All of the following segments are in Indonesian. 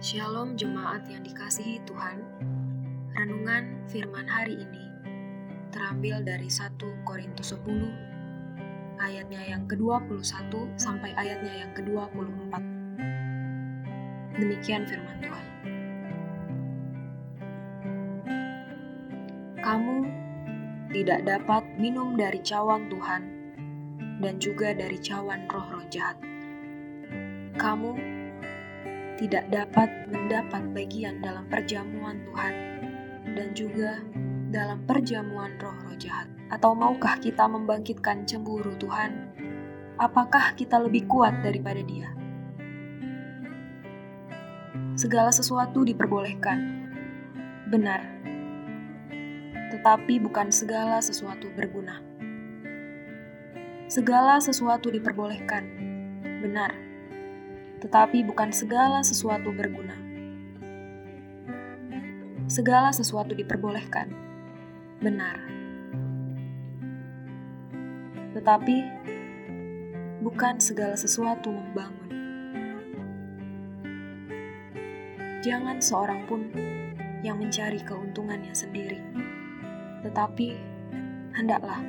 Shalom jemaat yang dikasihi Tuhan. Renungan firman hari ini terambil dari 1 Korintus 10 ayatnya yang ke-21 sampai ayatnya yang ke-24. Demikian firman Tuhan. Kamu tidak dapat minum dari cawan Tuhan dan juga dari cawan roh-roh jahat. Kamu tidak dapat mendapat bagian dalam perjamuan Tuhan dan juga dalam perjamuan roh-roh jahat. Atau maukah kita membangkitkan cemburu Tuhan? Apakah kita lebih kuat daripada Dia? Segala sesuatu diperbolehkan. Benar. Tetapi bukan segala sesuatu berguna. Segala sesuatu diperbolehkan. Benar. Tetapi bukan segala sesuatu berguna. Segala sesuatu diperbolehkan. Benar tetapi bukan segala sesuatu membangun. Jangan seorang pun yang mencari keuntungannya sendiri, tetapi hendaklah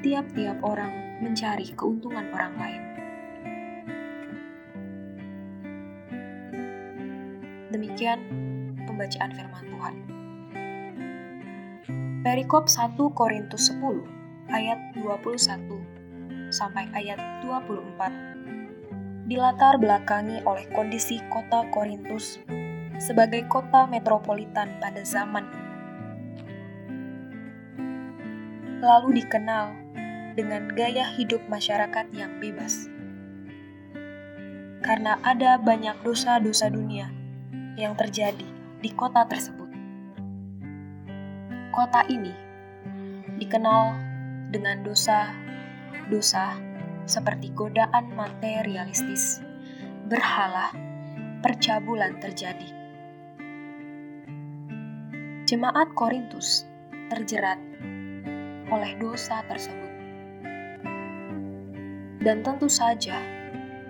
tiap-tiap orang mencari keuntungan orang lain. Demikian pembacaan firman Tuhan. Perikop 1 Korintus 10 ayat 21 sampai ayat 24 dilatar belakangi oleh kondisi kota Korintus sebagai kota metropolitan pada zaman. Lalu dikenal dengan gaya hidup masyarakat yang bebas. Karena ada banyak dosa-dosa dunia yang terjadi di kota tersebut. Kota ini dikenal dengan dosa-dosa seperti godaan materialistis, berhala, percabulan terjadi. Jemaat Korintus terjerat oleh dosa tersebut. Dan tentu saja,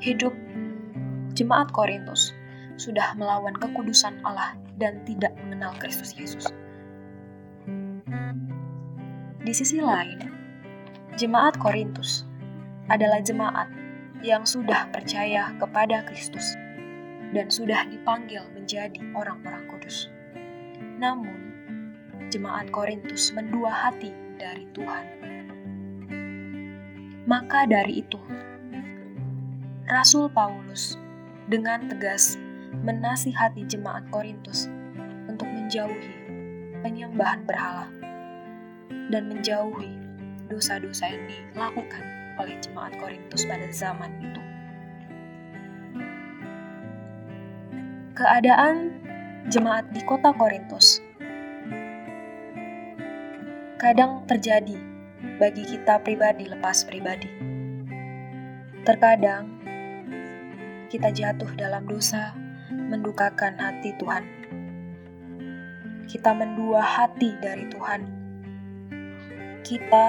hidup jemaat Korintus sudah melawan kekudusan Allah dan tidak mengenal Kristus Yesus. Di sisi lain, Jemaat Korintus adalah jemaat yang sudah percaya kepada Kristus dan sudah dipanggil menjadi orang-orang kudus. Namun, jemaat Korintus mendua hati dari Tuhan. Maka dari itu, Rasul Paulus dengan tegas menasihati jemaat Korintus untuk menjauhi penyembahan berhala dan menjauhi dosa-dosa yang dilakukan oleh jemaat Korintus pada zaman itu. Keadaan jemaat di kota Korintus kadang terjadi bagi kita pribadi lepas pribadi. Terkadang kita jatuh dalam dosa, mendukakan hati Tuhan. Kita mendua hati dari Tuhan. Kita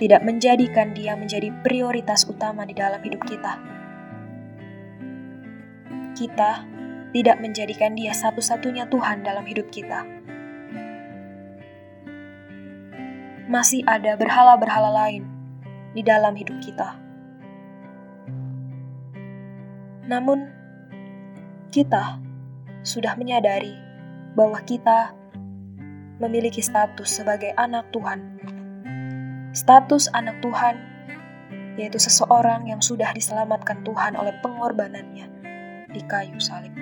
tidak menjadikan dia menjadi prioritas utama di dalam hidup kita. Kita tidak menjadikan dia satu-satunya Tuhan dalam hidup kita. Masih ada berhala-berhala lain di dalam hidup kita. Namun, kita sudah menyadari bahwa kita memiliki status sebagai anak Tuhan Status anak Tuhan yaitu seseorang yang sudah diselamatkan Tuhan oleh pengorbanannya di kayu salib.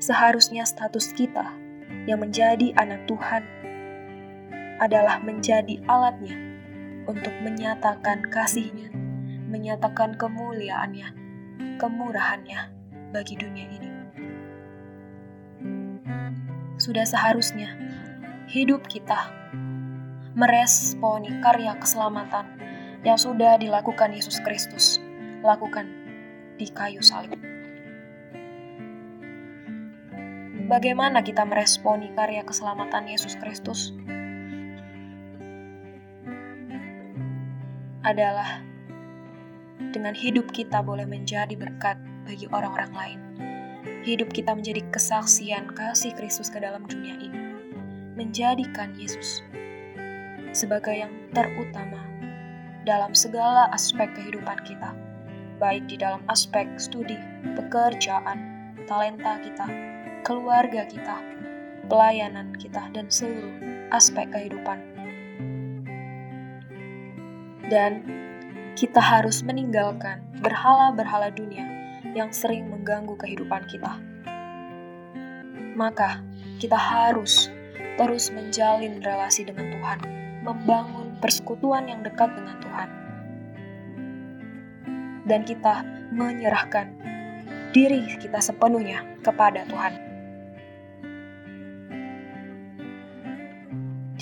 Seharusnya status kita yang menjadi anak Tuhan adalah menjadi alatnya untuk menyatakan kasihnya, menyatakan kemuliaannya, kemurahannya bagi dunia ini. Sudah seharusnya hidup kita meresponi karya keselamatan yang sudah dilakukan Yesus Kristus, lakukan di kayu salib. Bagaimana kita meresponi karya keselamatan Yesus Kristus? Adalah dengan hidup kita boleh menjadi berkat bagi orang-orang lain. Hidup kita menjadi kesaksian kasih Kristus ke dalam dunia ini. Menjadikan Yesus sebagai yang terutama dalam segala aspek kehidupan kita, baik di dalam aspek studi, pekerjaan, talenta kita, keluarga kita, pelayanan kita, dan seluruh aspek kehidupan. Dan kita harus meninggalkan berhala-berhala dunia yang sering mengganggu kehidupan kita. Maka, kita harus terus menjalin relasi dengan Tuhan, membangun persekutuan yang dekat dengan Tuhan. Dan kita menyerahkan diri kita sepenuhnya kepada Tuhan.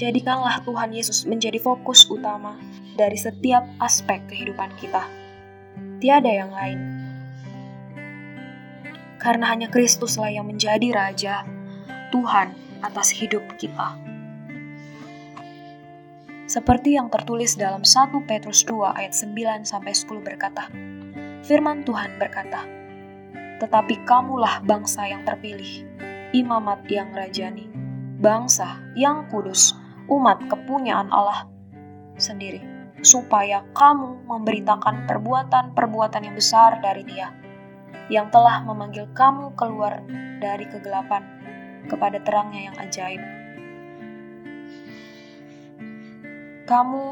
Jadikanlah Tuhan Yesus menjadi fokus utama dari setiap aspek kehidupan kita. Tiada yang lain. Karena hanya Kristuslah yang menjadi Raja, Tuhan atas hidup kita. Seperti yang tertulis dalam 1 Petrus 2 ayat 9 sampai 10 berkata, Firman Tuhan berkata, Tetapi kamulah bangsa yang terpilih, imamat yang rajani, bangsa yang kudus, umat kepunyaan Allah sendiri supaya kamu memberitakan perbuatan-perbuatan yang besar dari Dia, yang telah memanggil kamu keluar dari kegelapan kepada terangnya yang ajaib. Kamu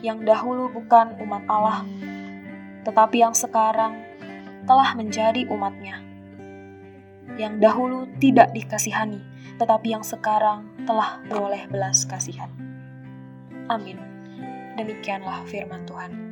yang dahulu bukan umat Allah, tetapi yang sekarang telah menjadi umatnya. Yang dahulu tidak dikasihani, tetapi yang sekarang telah beroleh belas kasihan. Amin. Demikianlah firman Tuhan.